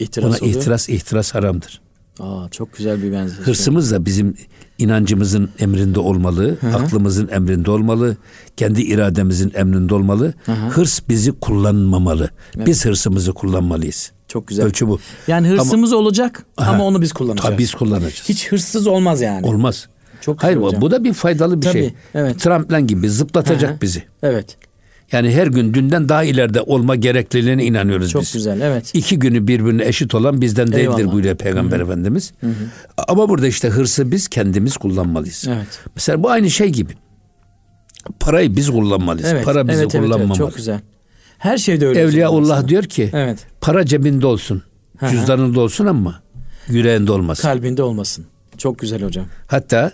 İhtiras ona oluyor. ihtiras ihtiras haramdır. Aa, çok güzel bir benzetme. Hırsımız da bizim inancımızın emrinde olmalı, aklımızın emrinde olmalı, kendi irademizin emrinde olmalı. Hırs bizi kullanmamalı. Biz hırsımızı kullanmalıyız. Çok güzel. Ölçü bu. Yani hırsımız olacak ama Aha. onu biz kullanacağız. Tabii biz kullanacağız. Hiç hırsız olmaz yani. Olmaz. Çok Hayır hocam. bu da bir faydalı bir Tabii, şey. evet. Tramplen gibi zıplatacak Hı hı. bizi. Evet. Yani her gün dünden daha ileride olma gerekliliğine inanıyoruz Çok biz. güzel. Evet. İki günü birbirine eşit olan bizden değildir Eyvallah. buyuruyor Peygamber Efendimiz. Ama burada işte hırsı biz kendimiz kullanmalıyız. Evet. Mesela bu aynı şey gibi. Parayı biz kullanmalıyız. Evet. Para bizi evet, evet, kullanmamalı. evet, çok güzel. Her şeyde öyle. Evliyaullah aslında. diyor ki Evet. para cebinde olsun. Hı hı. Cüzdanında olsun ama yüreğinde olmasın. Kalbinde olmasın. Çok güzel hocam. Hatta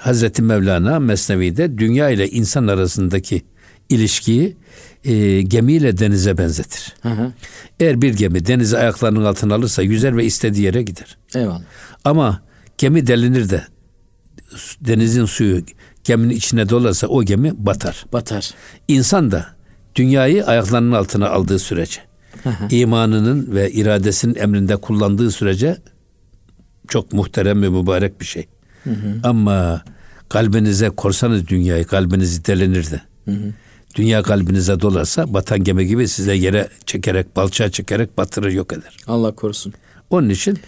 Hazreti Mevlana Mesnevi'de dünya ile insan arasındaki ilişkiyi e, gemiyle denize benzetir. Hı hı. Eğer bir gemi denizi ayaklarının altına alırsa yüzer ve istediği yere gider. Eyvallah. Ama gemi delinir de denizin suyu geminin içine dolarsa o gemi batar. Batar. İnsan da dünyayı ayaklarının altına aldığı sürece imanının ve iradesinin emrinde kullandığı sürece çok muhterem ve mübarek bir şey. Ama kalbinize korsanız dünyayı kalbiniz delenir de. Dünya kalbinize dolarsa batan gemi gibi size yere çekerek, balçağa çekerek batırır yok eder. Allah korusun. Onun için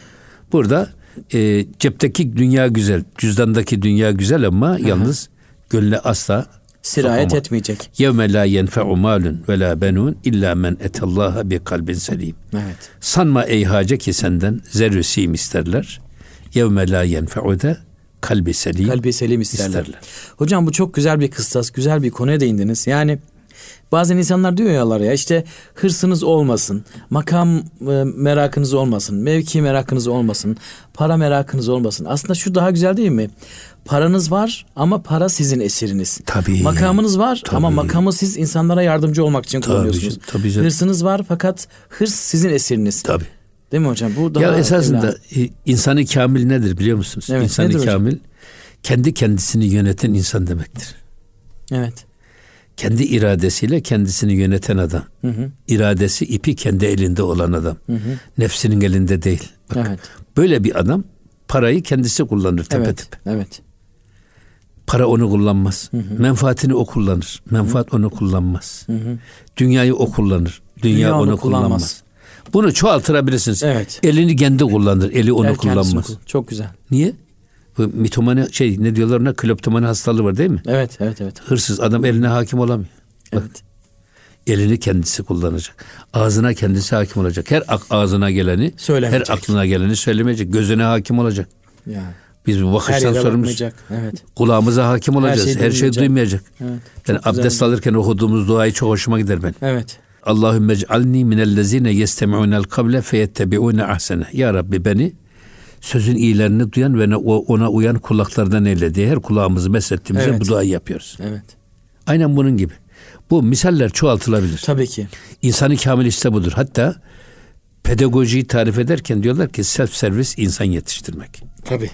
burada e, cepteki dünya güzel, cüzdandaki dünya güzel ama yalnız gönle asla Sirayet sokama. etmeyecek. Yevme la yenfe'u malun ve la benun illa men etallaha bi kalbin selim. Evet. Sanma ey hace ki senden zerrü sim isterler. Yevme la yenfe'u de kalbi selim. Kalbi selim isterler. İsterler. Hocam bu çok güzel bir kıstas, güzel bir konuya değindiniz. Yani bazen insanlar diyor yalar ya işte hırsınız olmasın, makam e, merakınız olmasın, mevki merakınız olmasın, para merakınız olmasın. Aslında şu daha güzel değil mi? Paranız var ama para sizin esiriniz. Tabii. Makamınız var ama Tabii. makamı siz insanlara yardımcı olmak için kullanıyorsunuz. canım, tabii. Hırsınız var fakat hırs sizin esiriniz. Tabii. Değil mi hocam? Bu daha Ya esasında evla. e, insanı kamil nedir biliyor musunuz? Evet, insanı kamil kendi kendisini yöneten insan demektir. Evet. Kendi iradesiyle kendisini yöneten adam. Hı hı. İradesi ipi kendi elinde olan adam. Nefsinin elinde değil. Bak, Evet. Böyle bir adam parayı kendisi kullanır tepe Evet. tepe. Evet. Para onu kullanmaz. Menfaatini o kullanır. Menfaat onu kullanmaz. Dünyayı o kullanır. Dünya, Dünya onu onu kullanmaz. kullanmaz. Bunu çoğaltırabilirsiniz. Evet. Elini kendi kullanır. Eli onu El kullanmaz. kul- Çok güzel. Niye? Bu mitomani şey ne diyorlar ona kleptomani hastalığı var değil mi? Evet, evet, evet. Hırsız adam eline hakim olamıyor. Bak, Evet. elini kendisi kullanacak. Ağzına kendisi hakim olacak. Her ağzına geleni, her Söylemeyecek. aklına geleni söylemeyecek. Gözüne hakim olacak. Yani. Biz bu Her bakıştan bakmayacak. Evet. Kulağımıza hakim olacağız. şeyi Her, şeyi duymayacak. Evet. Çok güzel. abdest alırken okuduğumuz duayı çok hoşuma gider ben. Evet. Allahümme ec'alni minellezine yestemi'unel kavle feyettebi'une ahsene. Ya Rabbi beni sözün iyilerini duyan ve ona uyan kulaklardan eyle diye her kulağımızı meslettiğimizde Evet. bu duayı yapıyoruz. Evet. Aynen bunun gibi. Bu misaller çoğaltılabilir. Tabii ki. İnsanı kamil işte budur. Hatta pedagojiyi tarif ederken diyorlar ki self servis insan yetiştirmek. Tabii.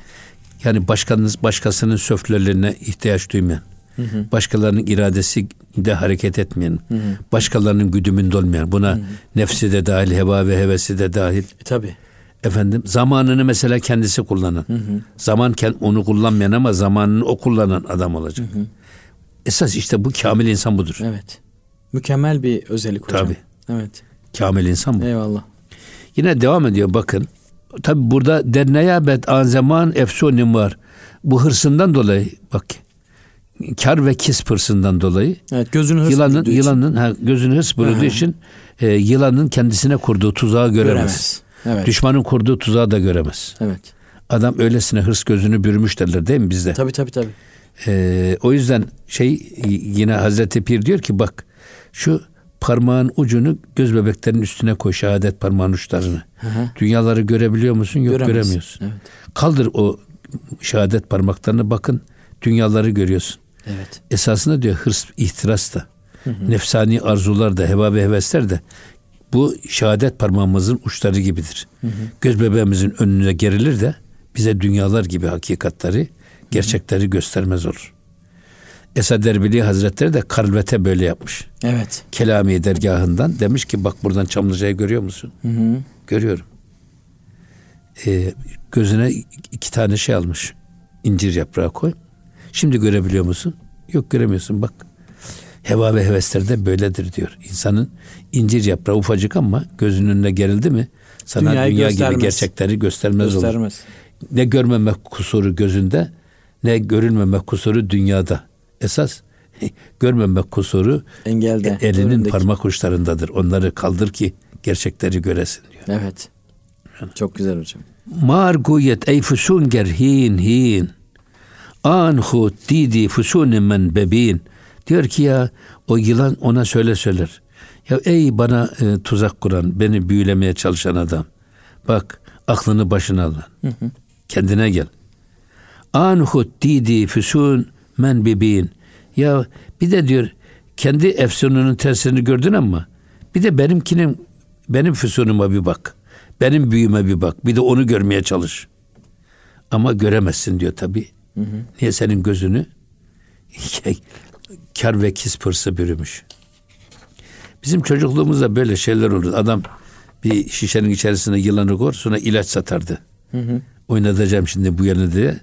Yani başkanınız başkasının söflerlerine ihtiyaç duymayan, başkalarının iradesi de hareket etmeyen, başkalarının güdümünde olmayan, buna nefsi de dahil, heva ve hevesi de dahil. E, tabii. Efendim zamanını mesela kendisi kullanan, zaman kend- onu kullanmayan ama zamanını o kullanan adam olacak. Esas işte bu kamil insan budur. Evet. Mükemmel bir özellik hocam. Tabii. Evet. Kamil insan bu. Eyvallah. Yine devam ediyor bakın. Tabi burada derneyabet an zaman efsunim var. Bu hırsından dolayı bak kar ve kisp hırsından dolayı Evet. Gözünü hırs yılanın için yılanın ha, gözünü hırs bürüdüğü için e, yılanın kendisine kurduğu tuzağı göremez. göremez. Evet. Düşmanın kurduğu tuzağı da göremez. Evet. Adam öylesine hırs gözünü bürümüş derler değil mi bizde? Tabii tabii tabii. Ee, o yüzden şey yine Hazreti Pir diyor ki bak şu parmağın ucunu göz bebeklerinin üstüne koy şehadet parmağın uçlarını. Hı hı. Dünyaları görebiliyor musun? Yok Göremez. göremiyorsun. Evet. Kaldır o şehadet parmaklarını bakın dünyaları görüyorsun. Evet. Esasında diyor hırs ihtiras da nefsani arzular da heva ve hevesler de bu şehadet parmağımızın uçları gibidir. Göz bebeğimizin önüne gerilir de bize dünyalar gibi hakikatleri, gerçekleri göstermez olur. Esad Erbili Hazretleri de Karlvet'e böyle yapmış. Evet. Kelami dergahından demiş ki bak buradan Çamlıca'yı görüyor musun? Hı hı. Görüyorum. Ee, gözüne iki tane şey almış. İncir yaprağı koy. Şimdi görebiliyor musun? Yok göremiyorsun bak. Heva ve hevesler de böyledir diyor. İnsanın incir yaprağı ufacık ama gözünün önüne gerildi mi sana Dünyayı dünya gibi göstermez. gerçekleri göstermez, olur. Göstermez. Ne görmemek kusuru gözünde ne görülmemek kusuru dünyada. Esas görmemek kusuru Engelde. elinin önündeki. parmak uçlarındadır. Onları kaldır ki gerçekleri göresin diyor. Evet. Çok güzel hocam. Marguyet ey fusunger hin hin. Anhu didi fusunin men bebin. Diyor ki ya o yılan ona şöyle söyler. Ya ey bana e, tuzak kuran, beni büyülemeye çalışan adam. Bak aklını başına al. Kendine gel. Anhu didi fusun men bebin. Ya bir de diyor kendi efsununun tersini gördün ama bir de benimkinin benim füsunuma bir bak. Benim büyüme bir bak. Bir de onu görmeye çalış. Ama göremezsin diyor tabi. Niye senin gözünü kar ve kis pırsı bürümüş. Bizim çocukluğumuzda böyle şeyler olurdu. Adam bir şişenin içerisine yılanı koy sonra ilaç satardı. Hı hı. Oynatacağım şimdi bu yanı diye.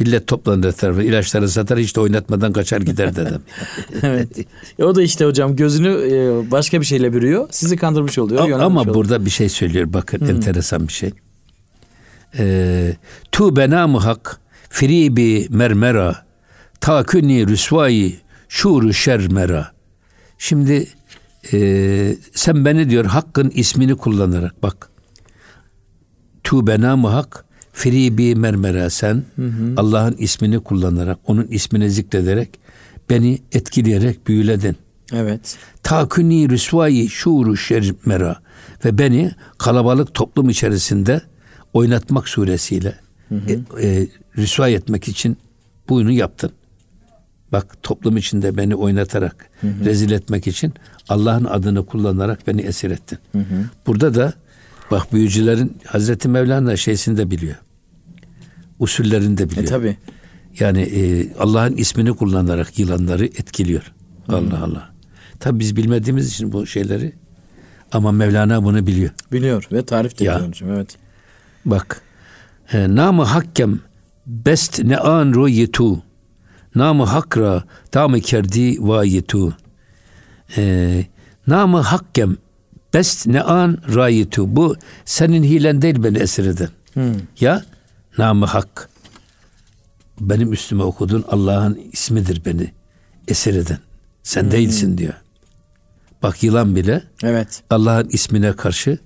Millet toplanır etrafı ilaçları satar hiç de oynatmadan kaçar gider dedim. evet. E o da işte hocam gözünü e, başka bir şeyle bürüyor. Sizi kandırmış oluyor. Ama, ama burada bir şey söylüyor bakın hmm. enteresan bir şey. Ee, tu benamı hak fribi mermera takuni rüsvayı şuru şermera. Şimdi e, sen beni diyor hakkın ismini kullanarak bak. Tu benamı hak Fri bi mermera sen Allah'ın ismini kullanarak, onun ismini zikrederek beni etkileyerek büyüledin. Evet. Takuni rüsvayi şuuru şermera ve beni kalabalık toplum içerisinde oynatmak suresiyle hı hı. E, e, rüsva etmek için bunu yaptın. Bak toplum içinde beni oynatarak hı hı. rezil etmek için Allah'ın adını kullanarak beni esir ettin. Hı hı. Burada da bak büyücülerin Hazreti Mevlana şeysini de biliyor usullerini de biliyor. E, tabii. Yani e, Allah'ın ismini kullanarak yılanları etkiliyor. Hmm. Allah Allah. Tabi biz bilmediğimiz için bu şeyleri ama Mevlana bunu biliyor. Biliyor ve tarif de ediyor hocam. Evet. Bak. E, namı hakkem best ne an royetu. Namı hakra tamı kerdi vayetu. E, namı hakkem best ne an rayetu. Bu senin hilen değil beni esir eden. Hmm. Ya namı hak benim üstüme okudun Allah'ın ismidir beni esir eden. Sen hmm. değilsin diyor. Bak yılan bile evet. Allah'ın ismine karşı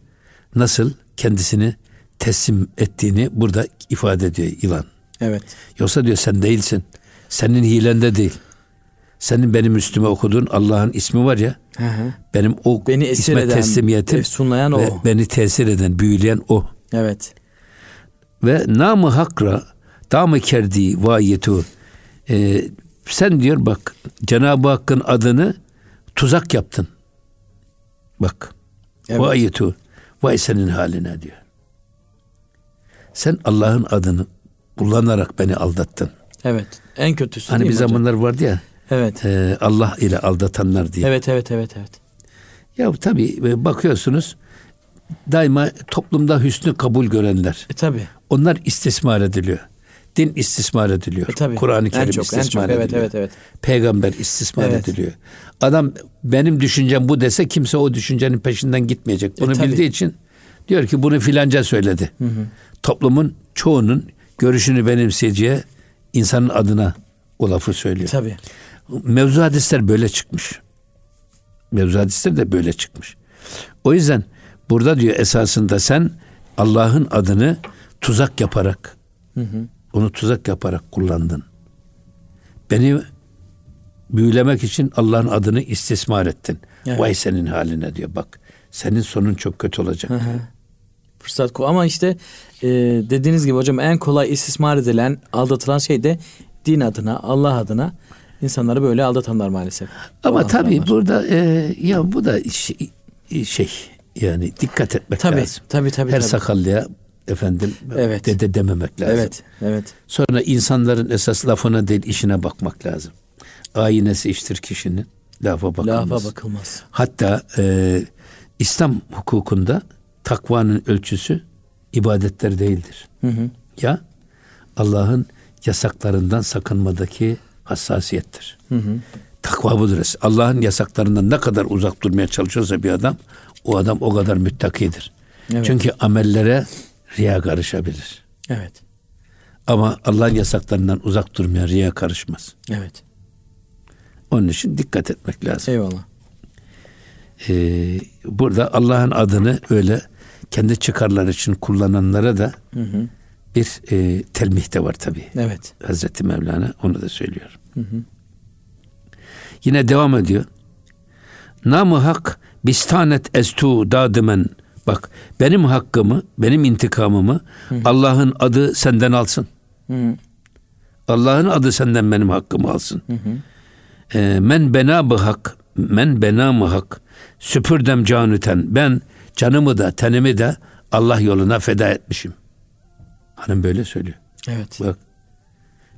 nasıl kendisini teslim ettiğini burada ifade ediyor yılan. Evet. Yoksa diyor sen değilsin. Senin hilende değil. Senin benim üstüme okuduğun Allah'ın ismi var ya. Hı hı. Benim o beni isme eden, teslimiyetim sunlayan o. beni tesir eden, büyüleyen o. Evet ve namı hakra damı kerdi vayetu ee, sen diyor bak Cenab-ı Hakk'ın adını tuzak yaptın. Bak. Evet. Vayetu vay senin haline diyor. Sen Allah'ın adını kullanarak beni aldattın. Evet. En kötüsü Hani bir zamanlar vardı ya. Evet. E, Allah ile aldatanlar diye. Evet, evet, evet, evet. Ya tabii e, bakıyorsunuz daima toplumda hüsnü kabul görenler. E tabi. Onlar istismar ediliyor. Din istismar ediliyor. E, Kur'an-ı Kerim çok, istismar çok, ediliyor. Evet, evet, evet. Peygamber istismar evet. ediliyor. Adam benim düşüncem bu dese kimse o düşüncenin peşinden gitmeyecek. Bunu e, bildiği için diyor ki bunu filanca söyledi. Hı hı. Toplumun çoğunun görüşünü benimseyeceği insanın adına o lafı söylüyor. Tabii. Mevzu hadisler böyle çıkmış. Mevzu hadisler de böyle çıkmış. O yüzden Burada diyor esasında sen Allah'ın adını tuzak yaparak hı hı. onu tuzak yaparak kullandın. Beni büyülemek için Allah'ın adını istismar ettin. Evet. Vay senin haline diyor bak. Senin sonun çok kötü olacak. Hı hı. Fırsat ko ama işte e, dediğiniz gibi hocam en kolay istismar edilen, aldatılan şey de din adına, Allah adına insanları böyle aldatanlar maalesef. Ama tabii burada e, ya bu da şey, şey yani dikkat etmek tabii, lazım. Tabii tabii. Her tabii. sakallıya efendim evet. dede dememek lazım. Evet, evet. Sonra insanların esas lafına değil işine bakmak lazım. Ayinesi iştir kişinin. Lafa bakılmaz. Lafa bakılmaz. Hatta e, İslam hukukunda takvanın ölçüsü ibadetler değildir. Hı hı. Ya Allah'ın yasaklarından sakınmadaki hassasiyettir. Hı hı. Takva budur. Allah'ın yasaklarından ne kadar uzak durmaya çalışıyorsa bir adam o adam o kadar müttakidir. Evet. Çünkü amellere riya karışabilir. Evet. Ama Allah'ın yasaklarından uzak durmayan riya karışmaz. Evet. Onun için dikkat etmek lazım. Eyvallah. Ee, burada Allah'ın adını öyle kendi çıkarları için kullananlara da hı hı. bir e, telmih de var tabi. Evet. Hazreti Mevlana onu da söylüyor. Hı hı. Yine devam ediyor. Namı hak bistanet estu dadımen. Bak benim hakkımı, benim intikamımı Allah'ın adı senden alsın. Allah'ın adı senden benim hakkımı alsın. Hı hı. E, men benabı hak, men benamı hak, süpürdem canüten. Ben canımı da tenimi de Allah yoluna feda etmişim. Hanım böyle söylüyor. Evet. Bak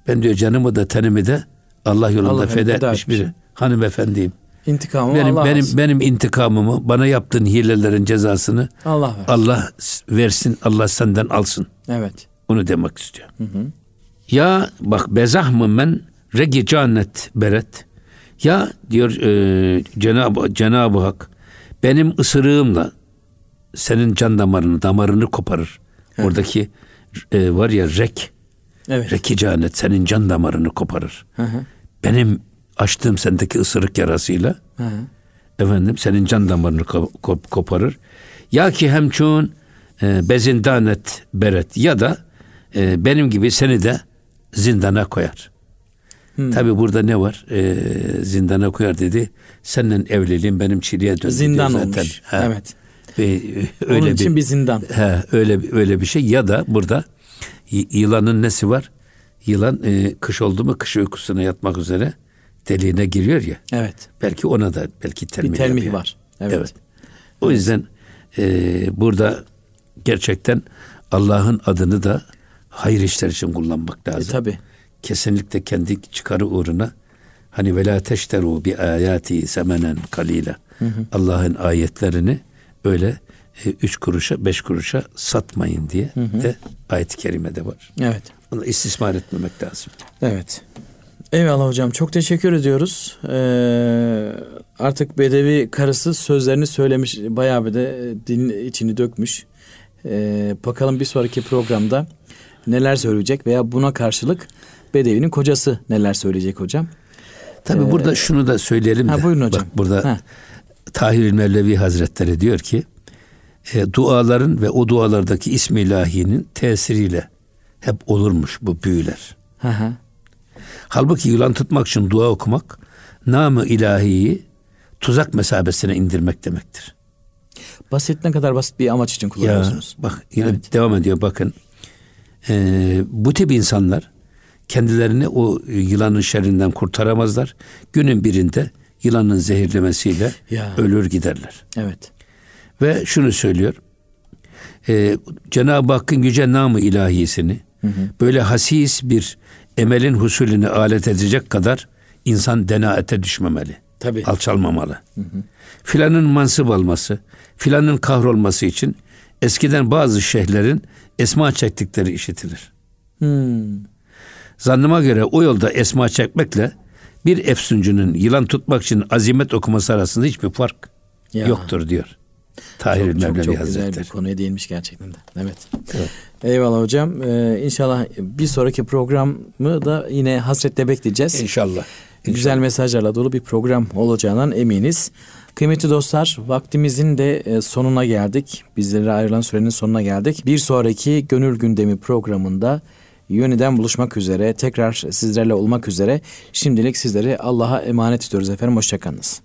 ben diyor canımı da tenimi de Allah yolunda Allah feda, feda etmiş biri. Hanımefendiyim. İntikamı benim Allah benim alsın. benim intikamımı, bana yaptığın hilelerin cezasını Allah ver. Allah versin, Allah senden alsın. Evet. Onu demek istiyor. Ya bak bezah mı men regi canet beret. Ya diyor e, Cenab-ı Cenab-ı Hak benim ısırığımla senin can damarını damarını koparır. Oradaki e, var ya rek Evet. reki canet senin can damarını koparır. Hı hı. Benim açtığım sendeki ısırık yarasıyla Hı hı. efendim senin can damarını ko- ko- koparır. Ya ki hemçun e, bezindanet beret ya da e, benim gibi seni de zindana koyar. Hmm. Tabi burada ne var? E, zindana koyar dedi. Senin evliliğin benim çiliğe döndü. Zindan diyor olmuş. Ha. Evet. Ve, e, Onun öyle için bir, bir zindan. He, öyle öyle bir şey ya da burada yılanın nesi var? Yılan e, kış oldu mu kış uykusuna yatmak üzere deliğine giriyor ya. Evet. Belki ona da belki telmih, Bir telmih yapıyor. var. Evet. Evet. O yüzden e, burada gerçekten Allah'ın adını da hayır işler için kullanmak E, lazım. tabi. Kesinlikle kendi çıkarı uğruna hani vela teşteru bi ayati semenen kalila. Allah'ın ayetlerini öyle e, üç kuruşa beş kuruşa satmayın diye de ayet-i kerimede var. Evet. Onu istismar etmemek lazım. Evet. Eyvallah hocam. Çok teşekkür ediyoruz. Ee, artık Bedevi karısı sözlerini söylemiş. Bayağı bir de dilin içini dökmüş. Ee, bakalım bir sonraki programda neler söyleyecek veya buna karşılık Bedevi'nin kocası neler söyleyecek hocam. Tabi burada şunu da söyleyelim Ee, Ha, de. buyurun hocam. Bak burada Ha. Tahir Mevlevi Hazretleri diyor ki e, duaların ve o dualardaki ismi ilahinin tesiriyle hep olurmuş bu büyüler. Hı hı. Halbuki yılan tutmak için dua okumak namı ilahiyi tuzak mesabesine indirmek demektir. Basit ne kadar basit bir amaç için Ya kullanıyorsunuz. bak yine Evet. devam ediyor bakın. Ee, bu tip insanlar kendilerini o yılanın şerrinden kurtaramazlar. Günün birinde yılanın zehirlemesiyle Ya. ölür giderler. Evet. Ve şunu söylüyor. Ee, Cenab-ı Hakk'ın yüce namı ilahisini böyle hasis bir emelin husulüne alet edecek kadar insan denaete düşmemeli. Tabii. Alçalmamalı. Filanın mansıp alması, filanın kahrolması için eskiden bazı şeyhlerin esma çektikleri işitilir. Hmm. Zannıma göre o yolda esma çekmekle bir efsuncunun yılan tutmak için azimet okuması arasında hiçbir fark Ya. yoktur diyor. Tahir Çok, çok, çok güzel Hazretleri. bir konuya değinmiş gerçekten de. Evet. Evet. Eyvallah hocam. Ee, inşallah bir sonraki programı da yine hasretle bekleyeceğiz. İnşallah. Güzel mesajlarla dolu bir program olacağından eminiz. Kıymetli dostlar vaktimizin de e, sonuna geldik. Bizlere ayrılan sürenin sonuna geldik. Bir sonraki Gönül Gündemi programında yeniden buluşmak üzere tekrar sizlerle olmak üzere şimdilik sizleri Allah'a emanet ediyoruz efendim. Hoşçakalınız.